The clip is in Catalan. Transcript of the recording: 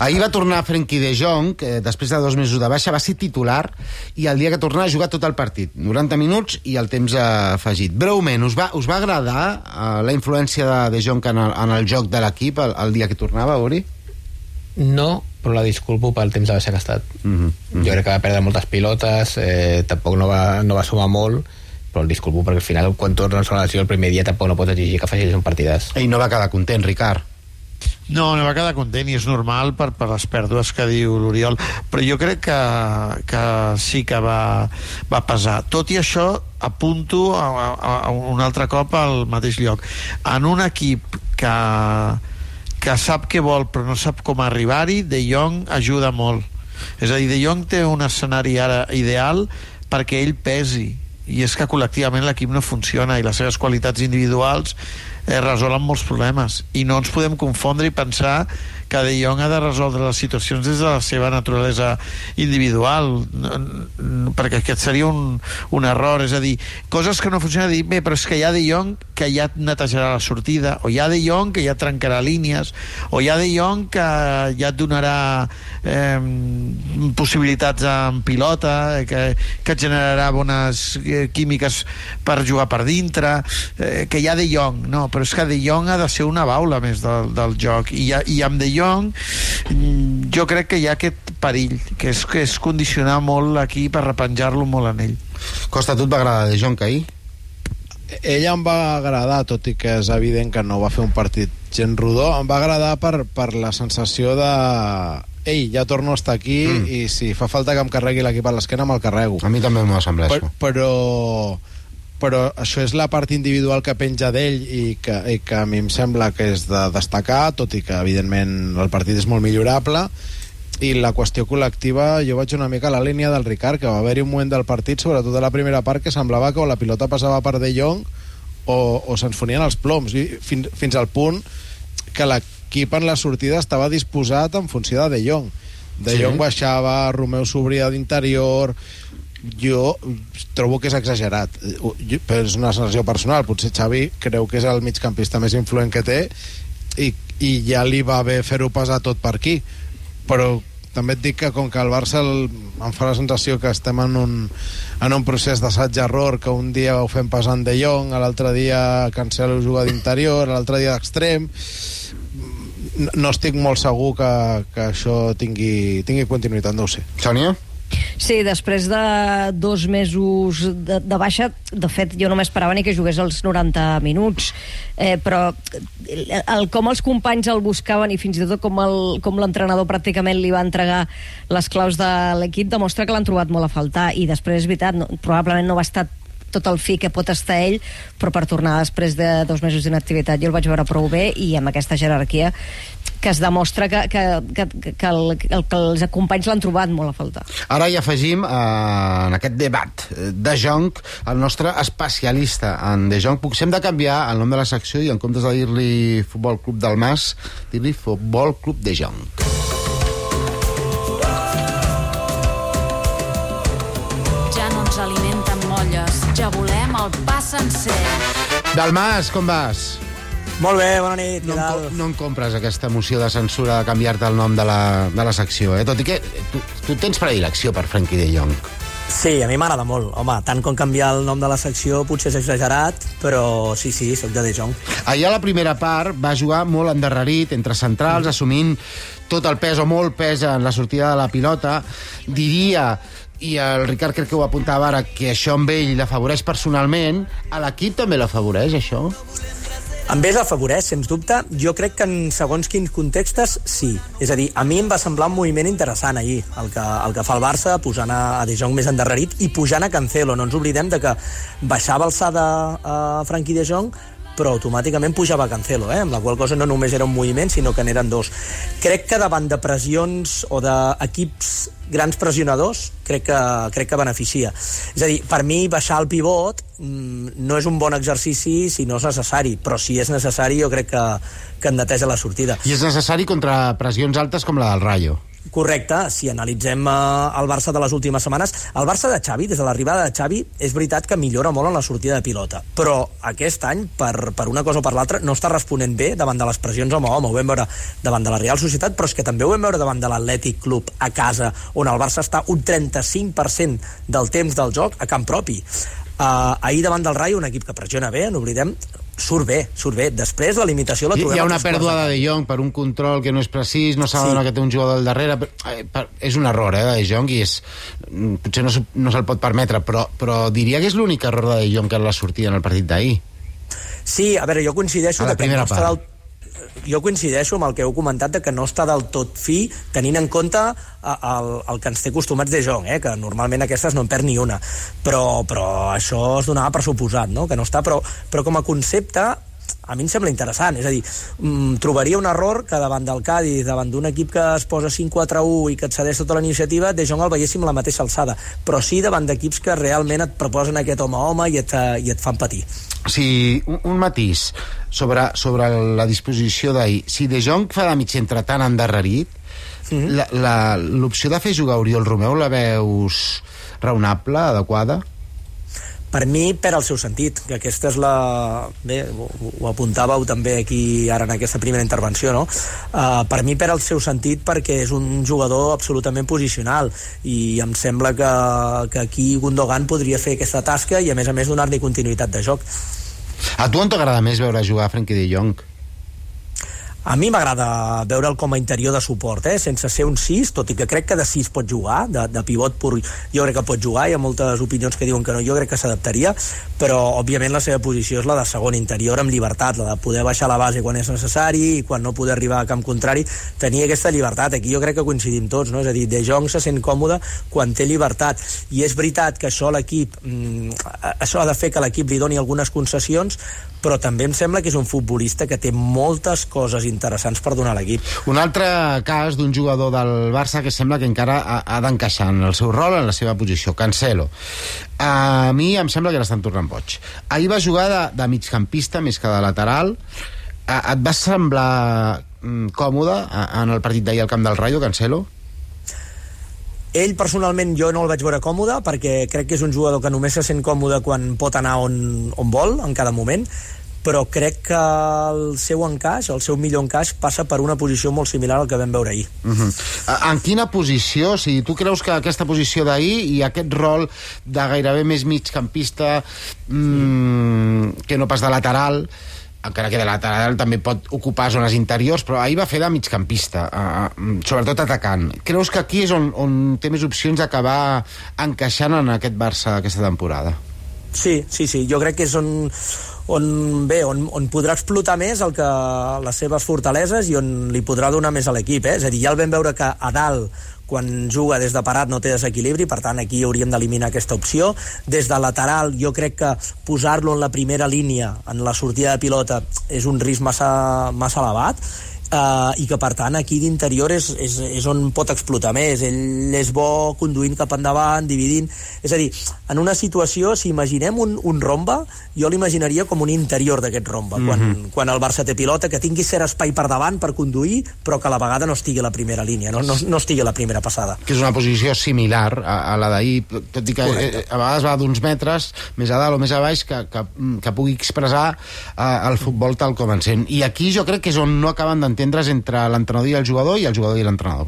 Ahir va tornar Frenkie de Jong, que després de dos mesos de baixa va ser titular, i el dia que tornava a jugar tot el partit, 90 minuts i el temps afegit. Breument, us va, us va agradar uh, la influència de De Jong en el, en el joc de l'equip el, el dia que tornava, Uri? No, però la disculpo pel temps de baixa que ha estat. Mm -hmm. Jo crec que va perdre moltes pilotes, eh, tampoc no va, no va sumar molt, però el disculpo perquè al final quan tornes a la lesió el primer dia tampoc no pots exigir que facis un partidàs. Ell no va quedar content, Ricard. No, no va quedar content i és normal per, per les pèrdues que diu l'Oriol però jo crec que, que sí que va, va pesar. Tot i això apunto a, a, a un altre cop al mateix lloc. En un equip que que sap què vol però no sap com arribar-hi, De Jong ajuda molt. És a dir, De Jong té un escenari ara ideal perquè ell pesi. I és que col·lectivament l'equip no funciona i les seves qualitats individuals eh, resolen molts problemes. I no ens podem confondre i pensar que De Jong ha de resoldre les situacions des de la seva naturalesa individual. Perquè aquest seria un, un error. És a dir, coses que no funcionen dir, bé, però és que hi ha De Jong que ja netejarà la sortida o hi ha De Jong que ja trencarà línies o hi ha De Jong que ja et donarà eh, possibilitats en pilota que, que et generarà bones eh, químiques per jugar per dintre eh, que hi ha De Jong no, però és que De Jong ha de ser una baula més del, del joc i, i amb De Jong mm, jo crec que hi ha aquest perill que és, que és condicionar molt l'equip per repenjar-lo molt en ell Costa, tu et va agradar De Jong ahir? ella em va agradar, tot i que és evident que no va fer un partit gent rodó, em va agradar per, per la sensació de ei, ja torno a estar aquí mm. i si fa falta que em carregui l'equip a l'esquena me'l carrego. A mi també m'ho sembla per, això. Però, però això és la part individual que penja d'ell i, que, i que a mi em sembla que és de destacar, tot i que evidentment el partit és molt millorable. I la qüestió col·lectiva jo vaig una mica a la línia del Ricard que va haver-hi un moment del partit, sobretot a la primera part que semblava que o la pilota passava per De Jong o, o se'ns fonien els ploms. I fins, fins al punt que l'equip en la sortida estava disposat en funció de De Jong. De Sí. Jong baixava, Romeu s'obria d'interior jo trobo que és exagerat Jo- però és una sensació personal potser Xavi creu que és el migcampista més influent que té i, i ja li va bé fer-ho passar tot per aquí però també et dic que com que el Barça el, em fa la sensació que estem en un, en un procés d'assaig-error que un dia ho fem passant de Jong, a l'altre dia Cancelo juga d'interior, a l'altre dia d'extrem no, no estic molt segur que, que això tingui, tingui continuïtat, no ho sé. Sònia? Sí, després de dos mesos de, de baixa, de fet, jo no m'esperava ni que jugués els 90 minuts, eh, però el, el, com els companys el buscaven i fins i tot com l'entrenador pràcticament li va entregar les claus de l'equip demostra que l'han trobat molt a faltar. I després, és veritat, no, probablement no va estar tot el fi que pot estar ell, però per tornar després de dos mesos d'inactivitat jo el vaig veure prou bé i amb aquesta jerarquia que es demostra que, que, que, que, el, que els companys l'han trobat molt a faltar. Ara hi afegim eh, en aquest debat eh, de Jong el nostre especialista en De Jong. Potser hem de canviar el nom de la secció i en comptes de dir-li Futbol Club del Mas, dir-li Futbol Club de Jong. Ja no ens alimenten molles, ja volem el pa sencer. Del Mas, com vas? Molt bé, bona nit, No em, no em compres aquesta moció de censura de canviar-te el nom de la, de la secció, eh? Tot i que tu, tu tens predilecció per Frenkie de Jong. Sí, a mi m'agrada molt. Home, tant com canviar el nom de la secció potser és exagerat, però sí, sí, sóc de De Jong. Ahir a la primera part va jugar molt endarrerit entre centrals, assumint tot el pes o molt pes en la sortida de la pilota. Diria, i el Ricard crec que ho apuntava ara, que això amb ell l'afavoreix personalment. A l'equip també l'afavoreix, això? Amb ells afavoreix, sens dubte. Jo crec que en segons quins contextes, sí. És a dir, a mi em va semblar un moviment interessant ahir, el que, el que fa el Barça, posant a, De Jong més endarrerit i pujant a Cancelo. No ens oblidem de que baixava alçada a Frankie De Jong, però automàticament pujava Cancelo, eh? amb la qual cosa no només era un moviment, sinó que n'eren dos. Crec que davant de pressions o d'equips grans pressionadors, crec que, crec que beneficia. És a dir, per mi baixar el pivot mm, no és un bon exercici si no és necessari, però si és necessari jo crec que, que en neteja la sortida. I és necessari contra pressions altes com la del Rayo. Correcte, si analitzem uh, el Barça de les últimes setmanes, el Barça de Xavi, des de l'arribada de Xavi, és veritat que millora molt en la sortida de pilota, però aquest any, per, per una cosa o per l'altra, no està responent bé davant de les pressions home a home. Ho vam veure davant de la Real Societat, però és que també ho vam veure davant de l'Atlètic Club a casa, on el Barça està un 35% del temps del joc a camp propi. Uh, ahir davant del Rayo, un equip que pressiona bé, no oblidem, surt bé, surt bé. Després la limitació la trobem... hi ha una pèrdua de de Jong per un control que no és precís, no s'ha Sí. que té un jugador al darrere... eh, per, és un error, eh, de De Jong, i és, mm, potser no, no se'l pot permetre, però, però diria que és l'únic error de De Jong que la sortida en el partit d'ahir. Sí, a veure, jo coincideixo A la que primera part. del... Jo coincideixo amb el que heu comentat de que no està del tot fi, tenint en compte eh, el, el que ens té acostumats de Jong, eh, que normalment aquestes no en perd ni una. Però, però això es donava per suposat, no? que no està, però, però com a concepte a mi em sembla interessant, és a dir, mm, trobaria un error que davant del Cádiz, davant d'un equip que es posa 5-4-1 i que et cedeix tota la iniciativa, De Jong el veiéssim a la mateixa alçada, però sí davant d'equips que realment et proposen aquest home a home i et, eh, i et fan patir. Si, un, un matís sobre, sobre la disposició d'ahir. Si De Jong fa de mig centre tan endarrerit, mm -hmm. l'opció de fer jugar Oriol Romeu la veus raonable, adequada? Per mi perd el seu sentit, que aquesta és la... Bé, ho, ho apuntàveu també aquí ara en aquesta primera intervenció, no? Uh, per mi perd el seu sentit perquè és un jugador absolutament posicional i em sembla que, que aquí Gundogan podria fer aquesta tasca i a més a més donar-li continuïtat de joc. A tu on t'agrada més veure jugar Frenkie de Jong? A mi m'agrada veure'l com a interior de suport, eh? sense ser un 6, tot i que crec que de 6 pot jugar, de, de pivot pur jo crec que pot jugar, hi ha moltes opinions que diuen que no, jo crec que s'adaptaria, però òbviament la seva posició és la de segon interior amb llibertat, la de poder baixar la base quan és necessari i quan no poder arribar a camp contrari, tenir aquesta llibertat, aquí jo crec que coincidim tots, no? és a dir, De Jong se sent còmode quan té llibertat, i és veritat que això l'equip, mm, això ha de fer que l'equip li doni algunes concessions, però també em sembla que és un futbolista que té moltes coses interessants per donar a l'equip. Un altre cas d'un jugador del Barça que sembla que encara ha, ha d'encaixar en el seu rol, en la seva posició, Cancelo. A mi em sembla que l'estan tornant boig. Ahir va jugar de, de migcampista més que de lateral. Et va semblar mm, còmode en el partit d'ahir al camp del Rayo, Cancelo? Ell personalment jo no el vaig veure còmode perquè crec que és un jugador que només se sent còmode quan pot anar on, on vol en cada moment però crec que el seu encaix, el seu millor encaix, passa per una posició molt similar al que vam veure ahir. Uh -huh. En quina posició? O sigui, tu creus que aquesta posició d'ahir i aquest rol de gairebé més migcampista mmm, que no pas de lateral encara que de lateral també pot ocupar zones interiors, però ahir va fer de migcampista, uh, sobretot atacant. Creus que aquí és on, on té més opcions d'acabar encaixant en aquest Barça aquesta temporada? Sí, sí, sí, jo crec que és on, on bé, on, on podrà explotar més el que, les seves fortaleses i on li podrà donar més a l'equip, eh? és a dir, ja el vam veure que a dalt quan juga des de parat no té desequilibri, per tant aquí hauríem d'eliminar aquesta opció. Des de lateral jo crec que posar-lo en la primera línia en la sortida de pilota és un risc massa, massa elevat Uh, i que per tant aquí d'interior és, és, és on pot explotar més. Ell és bo conduint cap endavant dividint, és a dir, en una situació si imaginem un, un romba jo l'imaginaria com un interior d'aquest romba. Mm -hmm. quan, quan el Barça té pilota que tingui cert espai per davant per conduir però que a la vegada no estigui a la primera línia no, no, no estigui a la primera passada. Que és una posició similar a, a la d'ahir, tot i que eh, a vegades va d'uns metres més a dalt o més a baix que, que, que pugui expressar eh, el futbol tal com en sent. I aquí jo crec que és on no acaben d'entendre's entre l'entrenador i el jugador i el jugador i l'entrenador.